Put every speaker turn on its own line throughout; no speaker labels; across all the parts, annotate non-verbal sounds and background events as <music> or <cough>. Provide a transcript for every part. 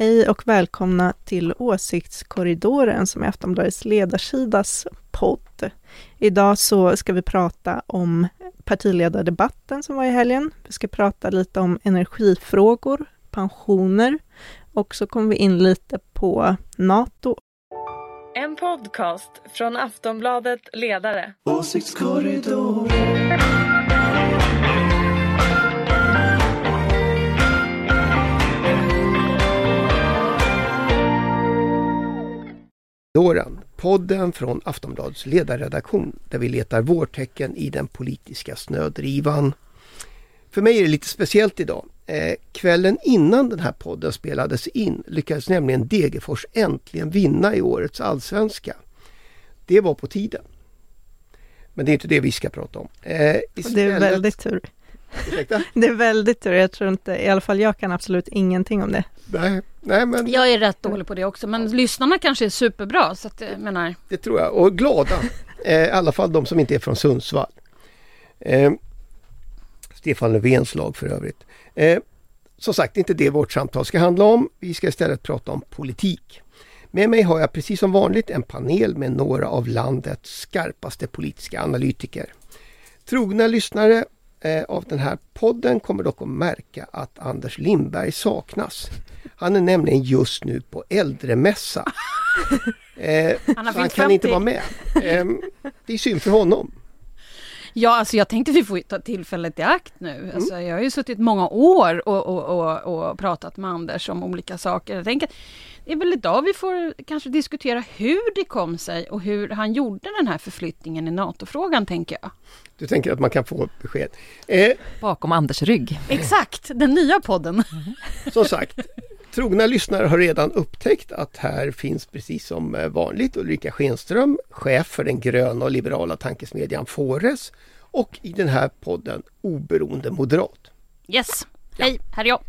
Hej och välkomna till Åsiktskorridoren som är Aftonbladets ledarsidas podd. Idag så ska vi prata om partiledardebatten som var i helgen. Vi ska prata lite om energifrågor, pensioner och så kommer vi in lite på NATO.
En podcast från Aftonbladet Ledare.
Åsiktskorridoren
Dåren, podden från Aftonbladets ledarredaktion där vi letar vårtecken i den politiska snödrivan. För mig är det lite speciellt idag. Eh, kvällen innan den här podden spelades in lyckades nämligen Degerfors äntligen vinna i årets allsvenska. Det var på tiden. Men det är inte det vi ska prata om. Eh,
Det är väldigt tur.
Ursäkta? <laughs>
Det är väldigt tur. Jag tror inte, i alla fall jag kan absolut ingenting om det.
Nej, nej men
Jag är rätt dålig på det också, men lyssnarna kanske är superbra. Så att, jag menar,
Det tror jag. Och glada. <laughs> Eh, I alla fall de som inte är från Sundsvall. Eh, Stefan Löfvens lag för övrigt. Eh, som sagt, inte det vårt samtal ska handla om. Vi ska istället prata om politik. Med mig har jag precis som vanligt en panel med några av landets skarpaste politiska analytiker. Trogna lyssnare eh, av den här podden kommer dock att märka att Anders Lindberg saknas. Han är nämligen just nu på äldremässa. <laughs> Eh,
Han
så han kan inte
50.
vara med. Eh, det är synd för honom.
Ja, alltså jag tänkte vi får ta tillfället i akt nu. Alltså, jag har ju suttit många år och, och, och, och pratat med Anders om olika saker. Jag tänker, det är väl idag vi får kanske diskutera hur det kom sig och hur han gjorde den här förflyttningen i NATO-frågan, tänker jag.
Du tänker att man kan få besked. Eh,
bakom Anders rygg.
Exakt, den nya podden.
som sagt, trogna lyssnare har redan upptäckt att här finns precis som eh, vanligt Ulrika Schenström, chef för den gröna och liberala tankesmedjan Fores och i den här podden oberoende moderat.
Yes, hej, här är jag.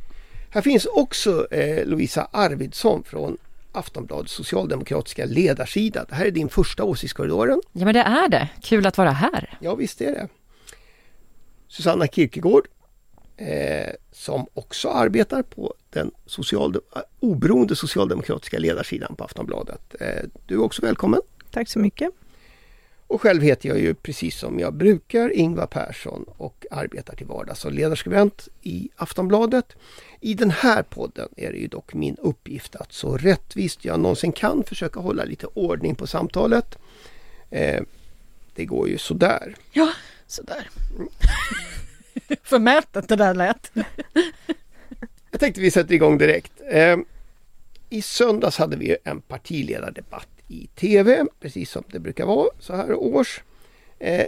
Här finns också eh, Lovisa Arvidsson från Aftonbladets socialdemokratiska ledarsida. Det här är din första åsiktskorridoren.
Ja men det är det. Kul att vara här.
Ja visst är det. Susanna Kierkegaard eh, som också arbetar på den socialdem- eh, oberoende socialdemokratiska ledarsidan på Aftonbladet. Eh, du är också välkommen.
Tack så mycket.
Och själv heter jag ju precis som jag brukar Ingvar Persson och arbetar till vardags som ledarskribent i Aftonbladet. I den här podden är det ju dock min uppgift att så rättvist jag någonsin kan försöka hålla lite ordning på samtalet. Eh, det går ju sådär.
Ja, sådär. <laughs> Förmätet det där lät.
Jag tänkte vi sätter igång direkt. Eh, I söndags hade vi en partiledardebatt i TV, precis som det brukar vara så här års. Eh,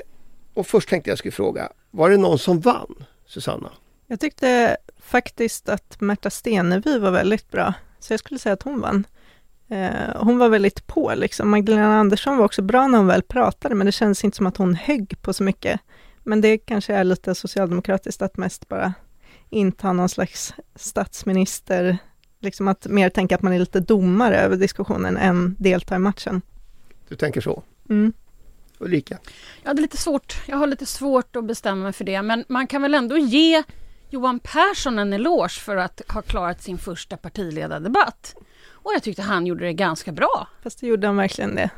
och först tänkte jag skulle fråga, var det någon som vann? Susanna?
Jag tyckte faktiskt att Märta Stenevi var väldigt bra, så jag skulle säga att hon vann. Eh, hon var väldigt på liksom. Magdalena Andersson var också bra när hon väl pratade, men det kändes inte som att hon högg på så mycket. Men det kanske är lite socialdemokratiskt att mest bara inta någon slags statsminister, liksom att mer tänka att man är lite domare över diskussionen än delta i matchen.
Du tänker så?
Mm.
Ulrika?
Jag hade lite svårt, jag har lite svårt att bestämma mig för det, men man kan väl ändå ge Johan Persson en eloge för att ha klarat sin första partiledardebatt. Och jag tyckte han gjorde det ganska bra.
Fast det gjorde han verkligen det.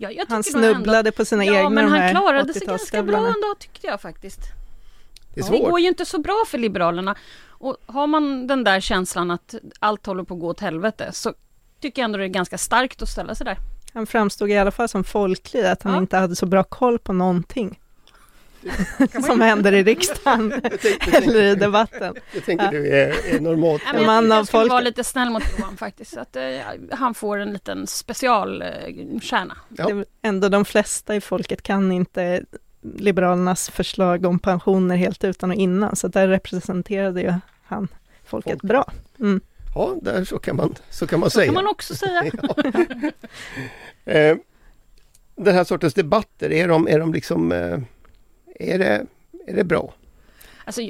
Ja, jag
Han
nog ändå-
snubblade på sina
Ja,
egna
men han klarade sig ganska bra
80-talsstövlarna.
ändå tyckte jag faktiskt.
Det är
Det går ju inte så bra för Liberalerna. Och har man den där känslan att allt håller på att gå åt helvete så tycker jag ändå det är ganska starkt att ställa sig där.
Han framstod i alla fall som folklig, att han
Ja.
inte hade så bra koll på någonting som händer i riksdagen eller i debatten.
Jag tänker du är, är normalt.
Men
Man
jag
av
jag skulle vara lite snäll mot Johan faktiskt. Så att, eh, han får en liten specialstjärna.
Ja.
Är väl ändå de flesta i folket kan inte Liberalernas förslag om pensioner helt utan och innan, så där representerade ju han folket
Folket.
bra. Mm.
Ja, där så kan man, så kan man
Så
säga.
kan man också säga. <laughs>
Eh, den här sortens debatter, är de, är de liksom... Eh, är, det, är det bra?
Alltså,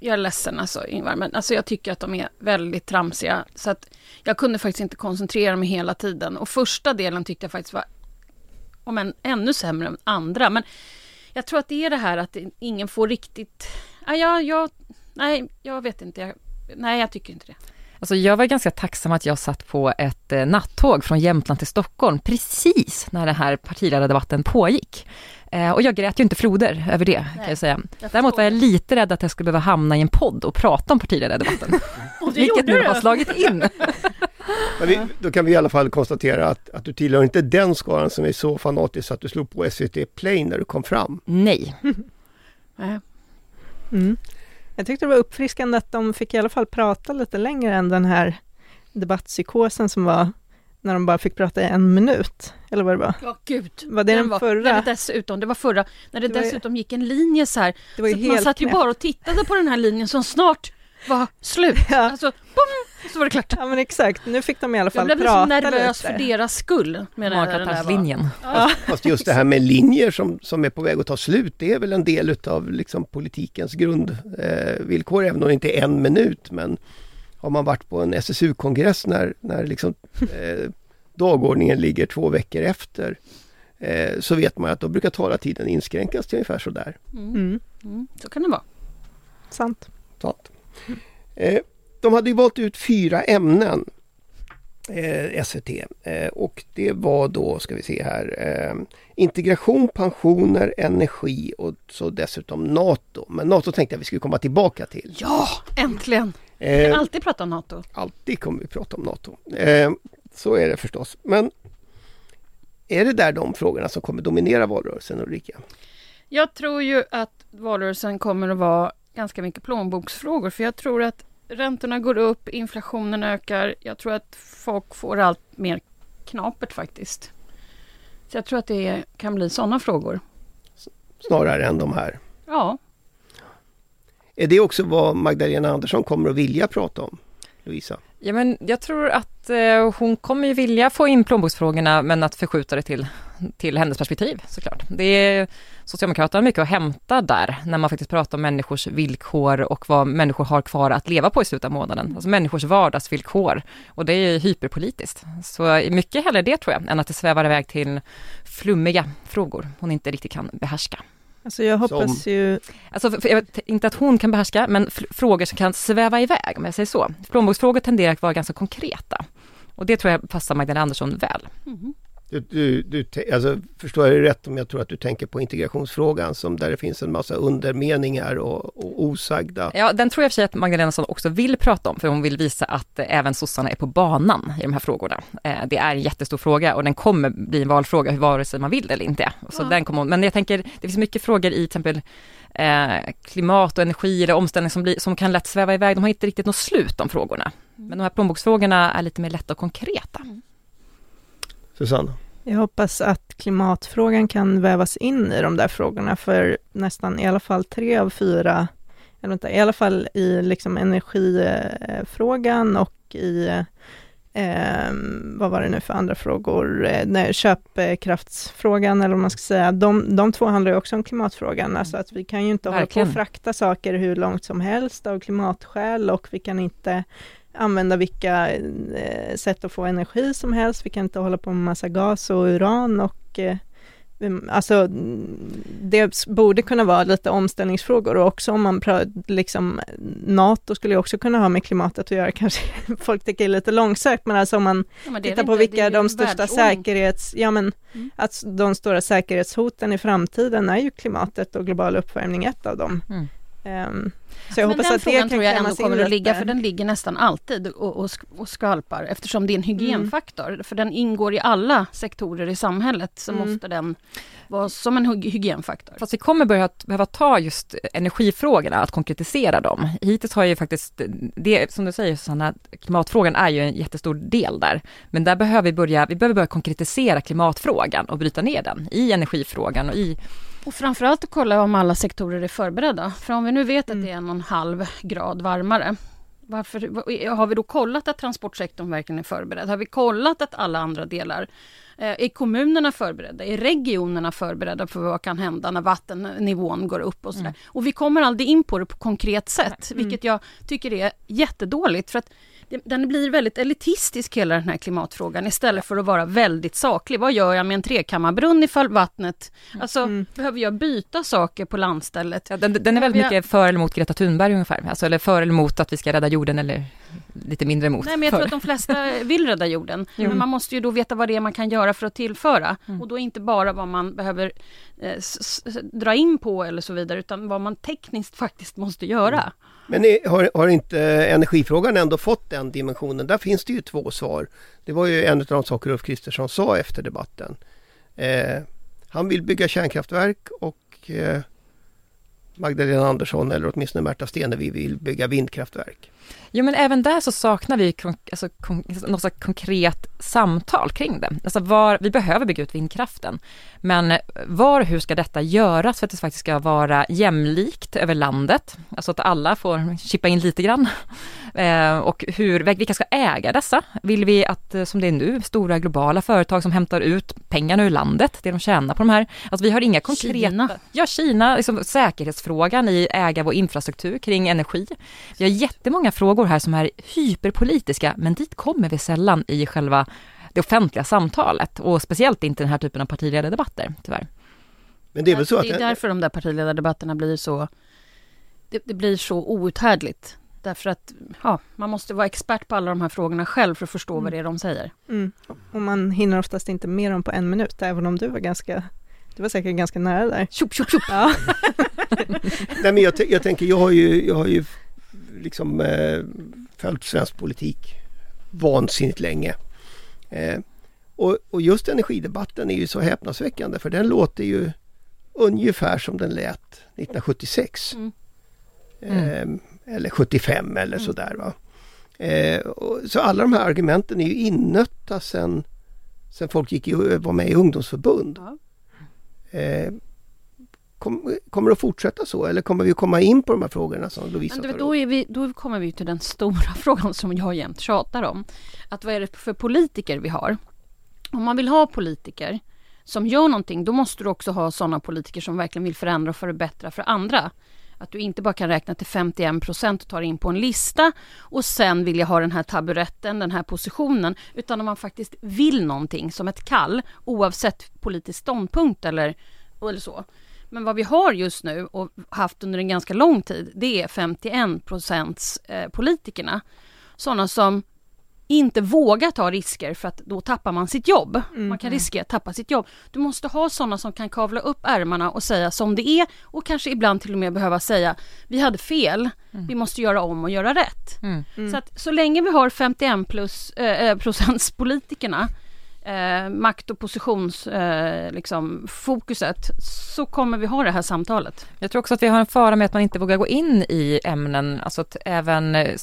jag är ledsen alltså, Ingvar, men alltså, jag tycker att de är väldigt tramsiga. Så att jag kunde faktiskt inte koncentrera mig hela tiden. Och första delen tyckte jag faktiskt var om än ännu sämre än andra. Men jag tror att det är det här att ingen får riktigt... Ja, jag, jag, nej, jag vet inte. Jag, nej, jag tycker inte det.
Alltså jag var ganska tacksam att jag satt på ett eh, nattåg från Jämtland till Stockholm precis när den här partiledardebatten pågick. Eh, och jag grät ju inte floder över det, kan jag säga.
jag
Däremot var jag lite rädd att jag skulle behöva hamna i en podd och prata om partiledardebatten. <laughs>
Och det
vilket nu har slagit in. <laughs>
Men vi, då kan vi i alla fall konstatera att, att du tillhör inte den skaran som är så fanatisk att du slog på SVT Play när du kom fram.
Nej, <laughs>
Nej.
Mm. Jag tyckte det var uppfriskande att de fick i alla fall prata lite längre än den här debattpsykosen som var när de bara fick prata i en minut, eller vad det var.
Ja, gud.
Var det den
var,
förra?
När det dessutom, det var förra, när det,
Det ju-
dessutom gick en linje så här.
Det var
så man satt ju bara och tittade på den här linjen som snart var slut.
Ja.
Alltså, bom, så var det klart.
Ja men exakt, nu fick de i alla
Jag
fall
blev
prata
så nervös
lite.
för deras skull. Med den här- den där var.
Magaplatslinjen.
Ja.
Fast just det här med linjer som, som är på väg att ta slut, det är väl en del utav liksom politikens grundvillkor, eh, även om det inte är en minut. Men har man varit på en SSU-kongress när, när liksom, eh, dagordningen ligger två veckor efter, eh, så vet man att då brukar talartiden inskränkas till ungefär sådär.
Mm.
Mm,
Mm. Så kan det vara.
sant.
Sant. Eh, de hade ju valt ut fyra ämnen, eh, SVT, eh, och det var då, ska vi se här, integration, pensioner, energi och så dessutom NATO. Men NATO tänkte jag vi skulle komma tillbaka till.
Ja, äntligen!
Eh,
kan alltid prata om NATO.
alltid kommer vi prata om NATO. Så är det förstås. Men är det där de frågorna som kommer dominera valrörelsen Ulrika?
Jag tror ju att valrörelsen kommer att vara ganska mycket plånboksfrågor för jag tror att räntorna går upp, inflationen ökar. Jag tror att folk får allt mer knapert faktiskt. Så jag tror att det kan bli sådana frågor.
Snarare än de här.
Ja,
Är det också vad Magdalena Andersson kommer att vilja prata om? Lovisa?
Ja, men jag tror att eh, hon kommer ju vilja få in plånboksfrågorna men att förskjuta det till, till hennes perspektiv såklart. Det är Socialdemokraterna har mycket att hämta där när man faktiskt pratar om människors villkor och vad människor har kvar att leva på i slutet av månaden. Alltså människors vardagsvillkor och det är hyperpolitiskt. Så mycket hellre det tror jag än att det svävar iväg till flummiga frågor hon inte riktigt kan behärska.
Alltså jag hoppas ju,
Alltså, för, för, inte att hon kan behärska, men frågor som kan sväva iväg, om jag säger så. Plånboksfrågor tenderar att vara ganska konkreta. Och det tror jag passar Magdalena Andersson väl.
Mhm.
Du, du, du, alltså, förstår jag det rätt om jag tror att du tänker på integrationsfrågan som där det finns en massa undermeningar och, och osagda.
Ja, den tror jag för sig att Magdalena Andersson också vill prata om, för hon vill visa att eh, även sossarna är på banan i de här frågorna. Eh, det är en jättestor fråga och den kommer bli en valfråga, vare sig man vill eller inte. Så
Ja.
den kommer men jag tänker, det finns mycket frågor i till exempel eh, klimat och energi eller omställning som, blir, som kan lätt sväva iväg. De har inte riktigt något slut, de frågorna. Men de här plånboksfrågorna är lite mer lätta och konkreta.
Susanna?
jag hoppas att klimatfrågan kan vävas in i de där frågorna, för nästan i alla fall tre av fyra, eller vänta, i alla fall i liksom energifrågan och i Eh, vad var det nu för andra frågor? Eh, nej, köpkraftsfrågan eller vad man ska säga. De, de två handlar ju också om klimatfrågan. Alltså att vi kan ju inte hålla på
Verkligen.
och frakta saker hur långt som helst av klimatskäl och vi kan inte använda vilka eh, sätt att få energi som helst. Vi kan inte hålla på med massa gas och uran och eh, Alltså mm, det borde kunna vara lite omställningsfrågor och också om man liksom NATO skulle också kunna ha med klimatet att göra <laughs> kanske. Folk tycker lite långsökt men alltså om man
Ja,
tittar på
inte.
Vilka de största säkerhets, ja men
Mm.
att de stora säkerhetshoten i framtiden är ju klimatet och global uppvärmning ett av dem.
Mm.
Ehm, så jag
Men
hoppas
den
att det
frågan
kan
tror jag ändå kommer att ligga, för den ligger nästan alltid och, och, och skvalpar eftersom det är en hygienfaktor. För den ingår i alla sektorer i samhället så
Mm.
måste den vara som en hy- hygienfaktor.
Fast vi kommer börja att behöva ta just energifrågorna, att konkretisera dem. Hittills har ju faktiskt, det som du säger Susanna, klimatfrågan är ju en jättestor del där. Men där behöver vi börja, vi behöver börja konkretisera klimatfrågan och bryta ner den i energifrågan och i,
Och framförallt att kolla om alla sektorer är förberedda. För om vi nu vet att
Mm.
det är en och en halv grad varmare, varför, har vi då kollat att transportsektorn verkligen är förberedd? Har vi kollat att alla andra delar eh, är kommunerna förberedda? Är regionerna förberedda för vad kan hända när vattennivån går upp och sådär?
Mm.
Och vi kommer aldrig in på det på konkret sätt,
Mm.
vilket jag tycker är jättedåligt. För att den blir väldigt elitistisk hela den här klimatfrågan istället för att vara väldigt saklig. Vad gör jag med en trekammarbrunn ifall vattnet... Alltså,
Mm.
behöver jag byta saker på landstället?
Ja, den, den är väldigt
har-
mycket för eller mot Greta Thunberg ungefär, alltså, eller för eller mot att vi ska rädda jorden eller lite mindre emot.
Nej, men jag
för.
tror att de flesta vill rädda jorden. <laughs>
Jo.
Men man måste ju då veta vad det är man kan göra för att tillföra.
Mm.
Och då inte bara vad man behöver eh, dra in på eller så vidare, utan vad man tekniskt faktiskt måste göra.
Men har, har inte energifrågan ändå fått den dimensionen? Där finns det ju två svar. Det var ju en av de saker Ulf Kristersson sa efter debatten. Eh, han vill bygga kärnkraftverk och eh, Magdalena Andersson eller åtminstone Märta Stenevi vill bygga vindkraftverk.
Jo men även där så saknar vi kon- alltså, kon- något slags konkret samtal kring det. Alltså var, vi behöver bygga ut vindkraften, men var och hur ska detta göras för att det faktiskt ska vara jämlikt över landet? Alltså att alla får chippa in lite grann. <laughs> Eh, och hur, vilka ska äga dessa? Vill vi att, eh, som det är nu, stora globala företag som hämtar ut pengarna ur landet, det de tjänar på de här. Alltså vi har inga konkreta...
Kina.
Ja, Kina, liksom säkerhetsfrågan i äga vår infrastruktur kring energi. Vi har jättemånga frågor här som är hyperpolitiska, men dit kommer vi sällan i själva det offentliga samtalet och speciellt inte den här typen av partiledardebatter, tyvärr.
Men det är väl så att...
det är därför de där partiledardebatterna blir så... Det, det blir så outhärdligt. Därför att ja, man måste vara expert på alla de här frågorna själv för att förstå vad det är de säger.
Mm. Och man hinner oftast inte med dem på en minut, även om du var ganska, du var säkert ganska nära där.
Tjup, tjup, tjup.
Ja. <laughs>
Nej, men jag, jag tänker, jag har ju, jag har ju liksom eh, följt svensk politik vansinnigt länge. Eh, och, och just energidebatten är ju så häpnadsväckande för den låter ju ungefär som den lät 1976.
Mm.
Eh, eller 75 eller sådär. Va? Eh, och, så alla de här argumenten är ju innötta sen, sen folk gick i, var med i ungdomsförbund.
Ja.
Eh, kom, kommer det att fortsätta så eller kommer vi att komma in på de här frågorna som Lovisa tar
då,
upp?
är vi, då kommer vi till den stora <laughs> frågan som jag jämt tjatar om. Att vad är det för politiker vi har? Om man vill ha politiker som gör någonting, då måste du också ha sådana politiker som verkligen vill förändra och förbättra för andra. Att du inte bara kan räkna till 51 procent och ta in på en lista och sen vill jag ha den här taburetten, den här positionen, utan om man faktiskt vill någonting som ett kall, oavsett politisk ståndpunkt eller, eller så. Men vad vi har just nu och haft under en ganska lång tid, det är 51 procents eh, politikerna. Sådana som inte vågar ta risker för att då tappar man sitt jobb. Man kan riskera att tappa sitt jobb. Du måste ha sådana som kan kavla upp ärmarna och säga som det är och kanske ibland till och med behöva säga vi hade fel, vi måste göra om och göra rätt.
Mm.
Så att så länge vi har 51 plus, eh, eh, procents politikerna eh, makt och positionsfokuset eh, liksom, så kommer vi ha det här samtalet.
Jag tror också att vi har en fara med att man inte vågar gå in i ämnen, alltså att även eh,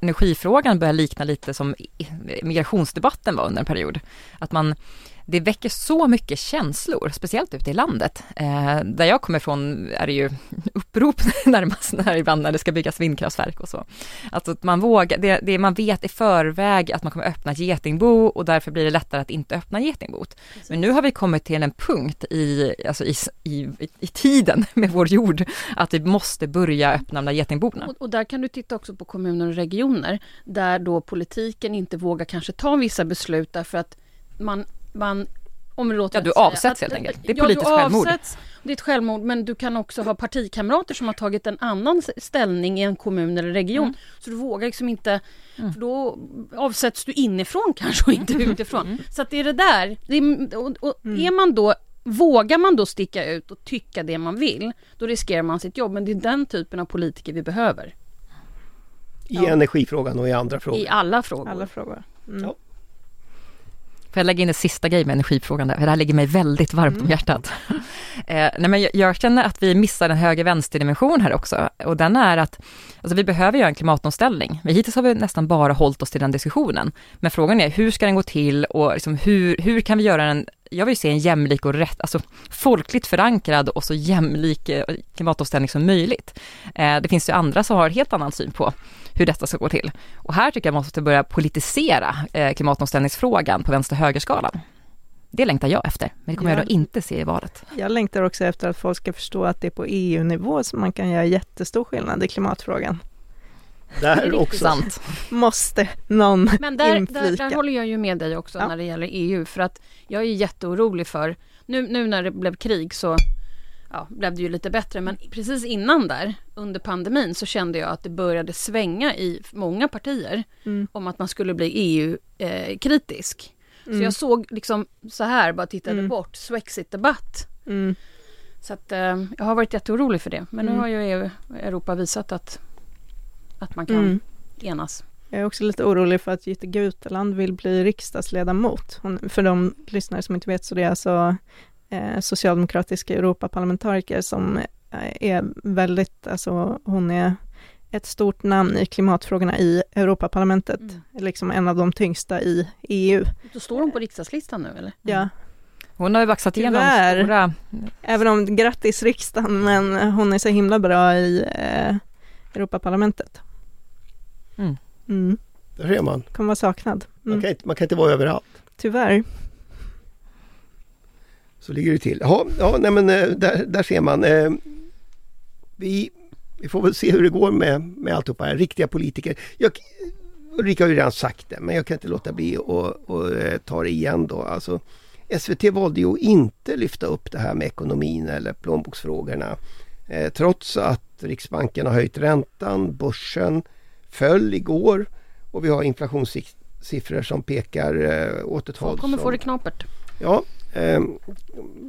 energifrågan börjar likna lite som migrationsdebatten var under en period. Att man, det väcker så mycket känslor, speciellt ute i landet. Eh, där jag kommer ifrån är det ju <laughs> upprop <laughs> närmast när ibland när det ska byggas vindkraftverk och så. Alltså att man vågar, det, det man vet i förväg att man kommer öppna getingbo och därför blir det lättare att inte öppna getingbot. Men nu har vi kommit till en punkt i, alltså i, i, i tiden <laughs> med vår jord att vi måste börja öppna de där getingborna.
Och, och där kan du titta också på kommuner och regioner där då politiken inte vågar kanske ta vissa beslut därför att man, man om vi låter
Ja, du
säga
avsätts
att-
helt enkelt. Det är
ja,
politiskt självmord.
Avsätts, det är ett självmord men du kan också ha partikamrater som har tagit en annan ställning i en kommun eller region.
Mm.
Så du vågar liksom inte, för då avsätts du inifrån <laughs> kanske och inte utifrån.
Mm.
Så att det är det där. Det är, och, och är man då Vågar man då sticka ut och tycka det man vill, då riskerar man sitt jobb. Men det är den typen av politiker vi behöver.
I energifrågan och i andra frågor.
I alla frågor.
Alla frågor. Mm.
Ja.
Får jag lägga in en sista grej med energifrågan där, för det här ligger mig väldigt varmt om hjärtat. <laughs> eh, nej men jag, jag känner att vi missar en höger-vänster-dimension här också, och den är att alltså vi behöver göra en klimatomställning. Men hittills har vi nästan bara hållit oss till den diskussionen. Men frågan är, hur ska den gå till och liksom hur, hur kan vi göra den jag vill se en jämlik och rätt, alltså folkligt förankrad och så jämlik eh, klimatomställning som möjligt. Eh, det finns ju andra som har helt annan syn på hur detta ska gå till. Och här tycker jag man måste börja politisera eh, klimatomställningsfrågan på vänster-högerskalan. Det längtar jag efter, men det kommer
Ja.
jag då inte se i valet.
Jag längtar också efter att folk ska förstå att det är på EU-nivå som man kan göra jättestor skillnad i klimatfrågan.
Där också.
Sant.
Måste någon
Men där, där, där håller jag ju med dig också
Ja.
när det gäller EU för att jag är jätteorolig för nu, nu när det blev krig så ja, blev det ju lite bättre men precis innan där under pandemin så kände jag att det började svänga i många partier
Mm.
om att man skulle bli EU-kritisk. Så
Mm.
jag såg liksom så här, bara tittade
Mm.
bort, Swexit-debatt.
Mm.
Så att eh, jag har varit jätteorolig för det. Men nu
Mm.
har ju EU, Europa visat att, att man kan
Mm.
enas.
Jag är också lite orolig för att Jytte Guteland vill bli riksdagsledamot. Hon, för de lyssnare som inte vet så det är alltså eh, socialdemokratiska Europaparlamentariker som eh, är väldigt, alltså hon är ett stort namn i klimatfrågorna i Europaparlamentet.
Mm.
Liksom en av de tyngsta i EU.
Då står hon på riksdagslistan nu eller?
Ja,
Hon har ju baxat igenom
Tyvärr.
stora...
även om, grattis riksdagen, men hon är så himla bra i eh, Europaparlamentet.
Mm.
Mm.
Där ser man.
Kommer vara saknad.
Man
Mm.
kan, inte, man kan inte vara överallt.
Tyvärr.
Så ligger det till. Jaha, ja, nej men eh, där, där ser man. Eh, Vi, vi får väl se hur det går med, med alltihopa här. Riktiga politiker. Jag, Ulrika har ju redan sagt det, men jag kan inte låta bli att att, eh, ta det igen då. Alltså, SVT valde ju att inte lyfta upp det här med ekonomin eller plånboksfrågorna. Eh, trots att Riksbanken har höjt räntan, börsen föll igår och vi har inflationssiffror som pekar eh, åt ett håll.
Folk kommer
som-
få det knapert.
Ja, eh,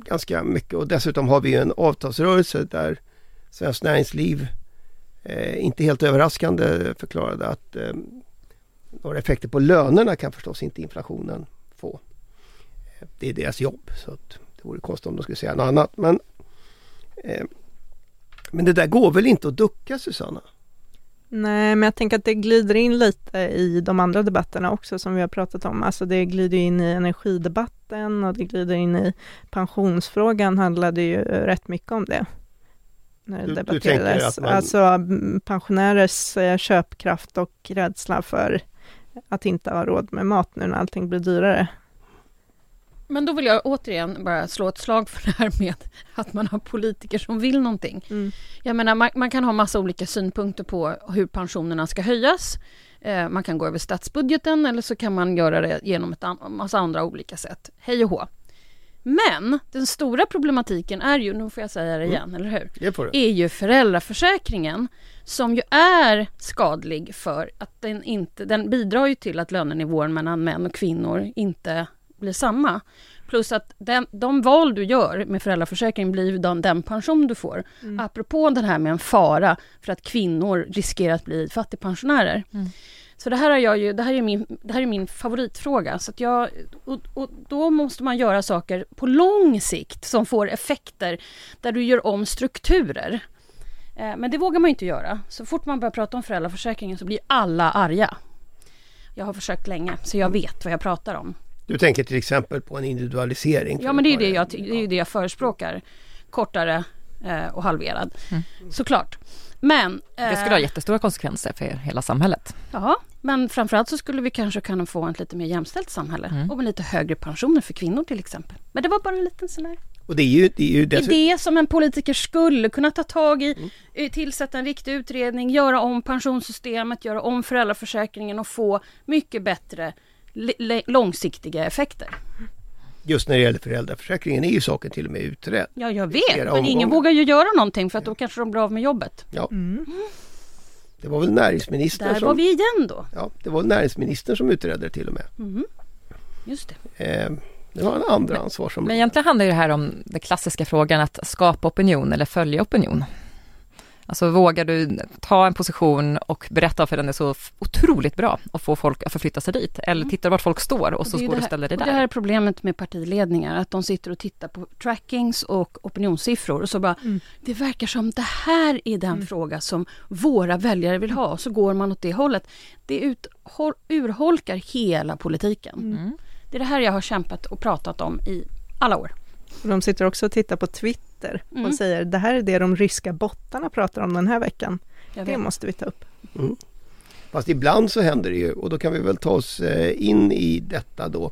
ganska mycket och dessutom har vi en avtalsrörelse där Svenskt Näringsliv eh, inte helt överraskande förklarade att eh, några effekter på lönerna kan förstås inte inflationen få. Eh, Det är deras jobb så att det vore konstigt om de skulle säga något annat. Men, eh, men det där går väl inte att ducka Susanna?
Nej, men jag tänker att det glider in lite i de andra debatterna också som vi har pratat om. Alltså det glider in i energidebatten och det glider in i pensionsfrågan handlade ju rätt mycket om det. När det
Du- du
debatterades.
att man-
Alltså pensionärers eh, köpkraft och rädsla för att inte ha råd med mat nu när allting blir dyrare.
Men då vill jag återigen bara slå ett slag för det här med att man har politiker som vill någonting.
Mm.
Jag menar, man, man kan ha massa olika synpunkter på hur pensionerna ska höjas. Eh, man kan gå över statsbudgeten eller så kan man göra det genom ett an- massa andra olika sätt. Hej och hå. Men den stora problematiken är ju, nu får jag säga det igen, eller hur?
Det
är ju föräldraförsäkringen som ju är skadlig för att den inte, den bidrar ju till att lönenivån mellan män och kvinnor inte blir samma. Plus att den, de val du gör med föräldraförsäkringen blir den, den pension du får.
Mm.
Apropå den här med en fara för att kvinnor riskerar att bli fattigpensionärer.
Mm.
Så det här, är jag ju, det, här är min, det här är min favoritfråga. Så jag, och, och då måste man göra saker på lång sikt som får effekter där du gör om strukturer. Eh, men det vågar man inte göra. Så fort man börjar prata om föräldraförsäkringen så blir alla arga. Jag har försökt länge, så jag vet vad jag pratar om.
Du tänker till exempel på en individualisering?
Ja, men det är ju det jag, det, är ju det jag förespråkar. Kortare eh, och halverad.
Mm.
Såklart. Men...
Det skulle
eh,
ha jättestora konsekvenser för hela samhället.
Ja, men framförallt så skulle vi kanske kunna få ett lite mer jämställt samhälle.
Mm.
Och med lite högre pensioner för kvinnor till exempel. Men det var bara en liten sån där
Och det är ju, det är ju dessutom...
idé som en politiker skulle kunna ta tag i.
Mm.
eh, Tillsätta en riktig utredning, göra om pensionssystemet, göra om föräldraförsäkringen och få mycket bättre långsiktiga effekter.
Just när det gäller föräldraförsäkringen är ju saken till och med utredd.
Ja, jag vet, men ingen
omgångar.
vågar ju göra någonting för att då kanske de blir av med jobbet.
Mm.
Det var väl näringsministern
Där
som...
var vi igen då.
Ja, det var näringsministern som utredde det till och med.
Mhm. Just det.
Eh, det var en andra ansvarsområde.
Men egentligen handlar ju det här om den klassiska frågan att skapa opinion eller följa opinion. Alltså vågar du ta en position och berätta för den är så otroligt bra och få folk att förflytta sig dit? Eller tittar du vart folk står och så
det är
går
det
du och ställer dig
och Det här
där.
är problemet med partiledningar, att de sitter och tittar på trackings och opinionssiffror och så bara,
Mm.
det verkar som det här är den
Mm.
fråga som våra väljare vill ha, och så går man åt det hållet. Det uthåll, urholkar hela politiken.
Mm.
Det är det här jag har kämpat och pratat om i alla år.
Och de sitter också och tittar på Twitter
Mm.
och säger det här är det de ryska bottarna pratar om den här veckan. Det måste vi ta upp.
Fast ibland så händer det ju och då kan vi väl ta oss eh, in i detta då.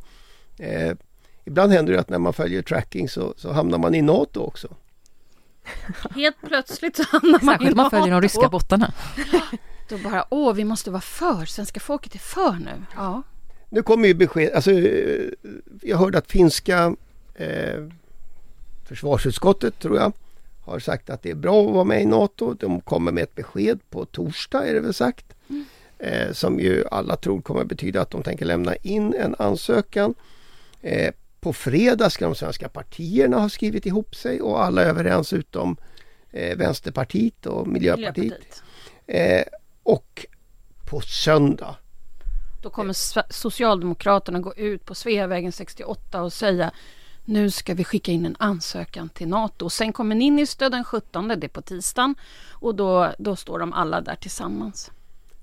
Eh, ibland händer det att när man följer tracking så, så hamnar man i NATO också. <laughs>
Helt plötsligt så hamnar man
Särskilt
i
om man följer de
NATO.
ryska bottarna. <laughs>
Då bara, åh, vi måste vara för, svenska folket är för nu. Ja.
Nu kommer ju besked, alltså eh, jag hörde att finska eh, försvarsutskottet tror jag har sagt att det är bra att vara med i NATO. De kommer med ett besked på torsdag är det väl sagt.
Mm.
Eh, som ju alla tror kommer betyda att de tänker lämna in en ansökan. Eh, på fredag ska de svenska partierna ha skrivit ihop sig och alla är överens utom eh, Vänsterpartiet och Miljöpartiet.
Miljöpartiet.
Eh, och på söndag
Då kommer Socialdemokraterna gå ut på Sveavägen 68 och säga nu ska vi skicka in en ansökan till NATO. Sen kommer Niinistö den 17, det är på tisdagen. Och då, då står de alla där tillsammans.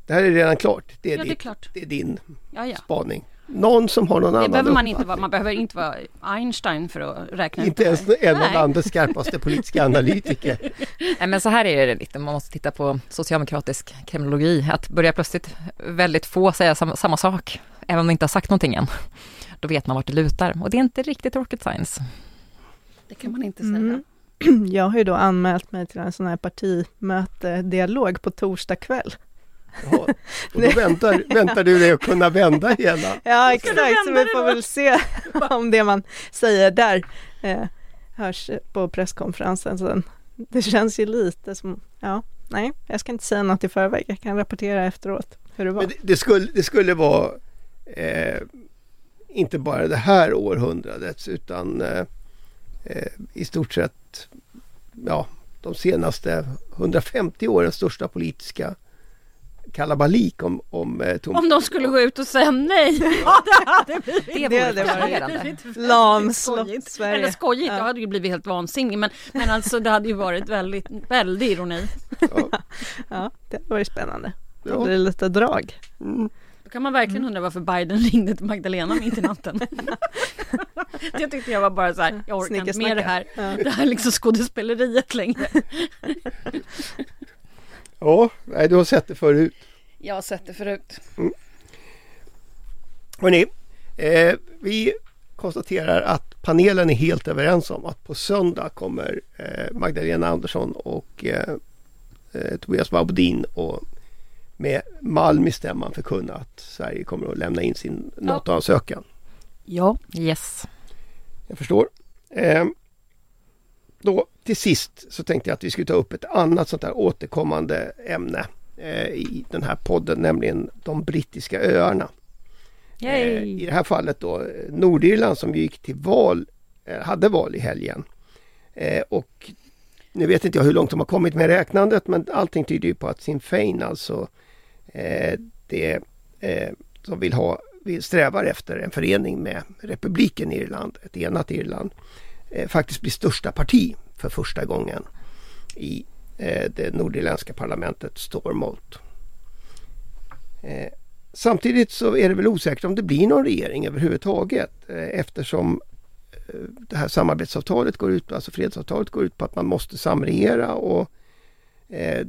Det här är redan klart. Det är,
Ja, det är
det är din
Ja, ja.
spaning. Någon som har någon
Det
annan
behöver man, inte vara, man behöver inte vara Einstein för att räkna ut
Inte ens en av landets skarpaste politiska analytiker. <laughs>
Nej, men så här är det lite, man måste titta på socialdemokratisk kriminologi, att börja plötsligt väldigt få säga samma, samma sak, även om de inte har sagt någonting än. Då vet man vart det lutar och det är inte riktigt rocket science.
Det kan man inte säga.
Mm. <clears throat> Jag har ju då anmält mig till en sån här partimöte-dialog på torsdag kväll.
Jaha. Och då <laughs> väntar, väntar du dig att kunna vända hela.
Ja, exakt, så vi får väl se <laughs> om det man säger där eh, hörs på presskonferensen sen. Det känns ju lite som, ja, nej, jag ska inte säga något i förväg, jag kan rapportera efteråt hur det var.
Men det, det, skulle, det skulle vara eh, inte bara det här århundradets utan eh, eh, i stort sett ja, de senaste 150 årens största politiska kalabalik om, om eh, Tom
Om de skulle gå ut och säga nej. <laughs> Ja, <laughs> det hade blivit
Det vore fascinerande.
Lamslott. Sverige.
Eller skojigt,
Ja.
jag hade ju blivit helt vansinnig. Men, men alltså det hade ju varit väldigt, väldigt ironi.
Ja, <laughs>
Ja, det var ju spännande.
Ja,
blir det lite drag.
mm.
Då kan man verkligen undra varför Biden <laughs> ringde till Magdalena mitt i natten. <laughs> det tyckte jag var bara så här, jag orkar inte med det här.
Ja.
Det här liksom skådespeleriet längre. <laughs>
ja nej, du har sett det förut.
Jag har sett det förut.
Hörrni, eh, vi konstaterar att panelen är helt överens om att på söndag kommer eh, Magdalena Andersson och eh, eh, Tobias Wabodin och med Malm i stämman förkunna att Sverige kommer att lämna in sin NATO-ansökan.
Ja.
Yes.
Jag förstår. Eh, då till sist så tänkte jag att vi skulle ta upp ett annat sånt där återkommande ämne eh, i den här podden, nämligen de brittiska öarna. Eh, I det här fallet då Nordirland som gick till val, eh, hade val i helgen. Eh, och nu vet inte jag hur långt de har kommit med räknandet men allting tyder ju på att Sinn Fein alltså eh, Eh, det eh, som vill ha, vill strävar efter en förening med republiken Irland, ett enat Irland, eh, faktiskt blir största parti för första gången i eh, det nordirländska parlamentet Stormont. Eh, Samtidigt så är det väl osäkert om det blir någon regering överhuvudtaget eh, eftersom eh, det här samarbetsavtalet går ut, alltså fredsavtalet går ut på att man måste samregera och eh,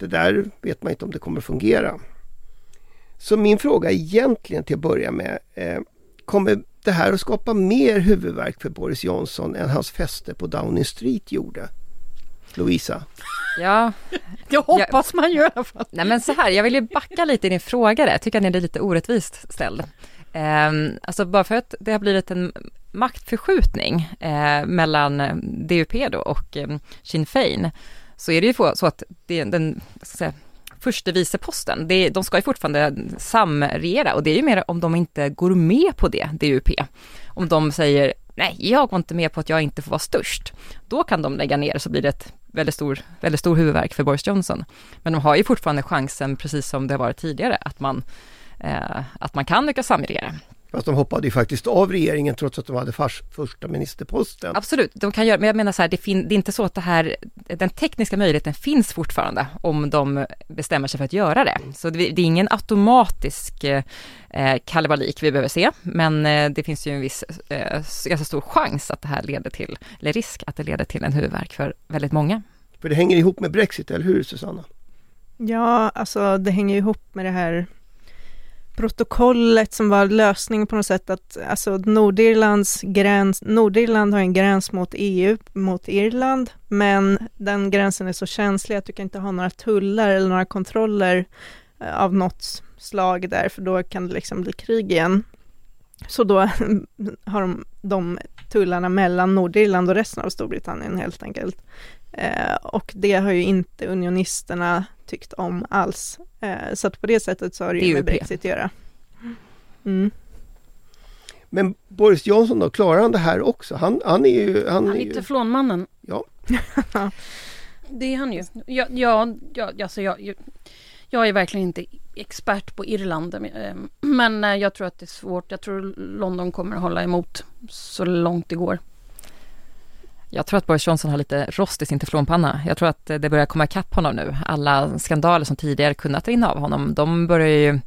det där vet man inte om det kommer att fungera. Så min fråga egentligen till att börja med, eh, kommer det här att skapa mer huvudvärk för Boris Johnson än hans fester på Downing Street gjorde? Lovisa?
Ja,
Det hoppas man ju i alla fall.
nej men så här, jag vill ju backa lite i din fråga där. Jag tycker att den är lite orättvist ställd. Um, alltså bara för att det har blivit en maktförskjutning eh, mellan eh, DUP då och eh, Sinn Fein så är det ju så att det, den säga, förste viceposten, det, de ska ju fortfarande samregera och det är ju mer om de inte går med på det, DUP. Om de säger nej, jag går inte med på att jag inte får vara störst. Då kan de lägga ner så blir det ett väldigt stor, väldigt stor huvudvärk för Boris Johnson. Men de har ju fortfarande chansen, precis som det har varit tidigare, att man, eh, att man kan lyckas samregera.
Fast de hoppade ju faktiskt av regeringen trots att de hade fars, första ministerposten.
Absolut, de kan göra, men jag menar så här, det, fin, det är inte så att det här, den tekniska möjligheten finns fortfarande om de bestämmer sig för att göra det. Så det, det är ingen automatisk eh, kalabalik vi behöver se, men eh, det finns ju en viss, eh, ganska stor chans att det här leder till, eller risk att det leder till en huvudvärk för väldigt många.
För det hänger ihop med Brexit, eller hur Susanna?
Ja, alltså det hänger ihop med det här protokollet som var lösningen på något sätt att alltså Nordirlands gräns, Nordirland har en gräns mot EU, mot Irland, men den gränsen är så känslig att du kan inte ha några tullar eller några kontroller eh, av något slag där, för då kan det liksom bli krig igen. Så då <laughs> har de, de tullarna mellan Nordirland och resten av Storbritannien helt enkelt. Eh, och det har ju inte unionisterna tyckt om alls. Eh, så att på det sättet så har det ju med Brexit att göra. Mm.
Men Boris Johnson då, klarar han det här också? Han, han är ju...
Han,
han
är ju... teflonmannen.
Ja. <laughs>
det är han ju. Ja, ja, ja, alltså jag, jag är verkligen inte expert på Irland. Eh, men eh, jag tror att det är svårt. Jag tror London kommer att hålla emot så långt det går.
Jag tror att Boris Johnson har lite rost i sin teflonpanna. Jag tror att det börjar komma ikapp honom nu. Alla skandaler som tidigare kunnat rinna av honom, de börjar ju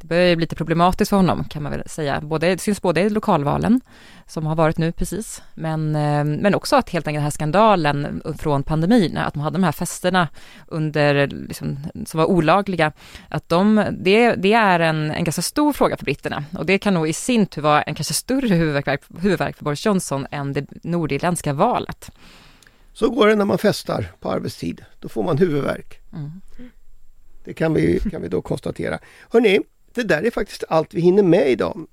det börjar bli lite problematiskt för honom kan man väl säga. Både, det syns både i lokalvalen som har varit nu precis, men, eh, men också att helt enkelt den här skandalen från pandemin, att de hade de här festerna under, liksom, som var olagliga, att de, det, det är en, en ganska stor fråga för britterna och det kan nog i sin tur vara en kanske större huvudvärk, huvudvärk för Boris Johnson än det nordirländska valet.
Så går det när man festar på arbetstid, då får man huvudvärk. Mm. Det kan vi, kan vi då konstatera. Hörrni, det där är faktiskt allt vi hinner med idag.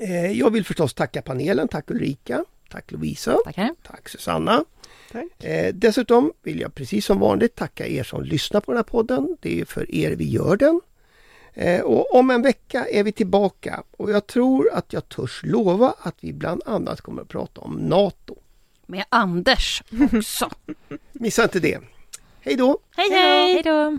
Eh, jag vill förstås tacka panelen. Tack Ulrika. Tack Lovisa.
Tackar.
Tack Susanna. Tack. Eh, dessutom vill jag precis som vanligt tacka er som lyssnar på den här podden. Det är för er vi gör den. Eh, och om en vecka är vi tillbaka och jag tror att jag törs lova att vi bland annat kommer att prata om NATO.
Med Anders också.
Missa inte det. Hej då!
Hej hej!
hej då.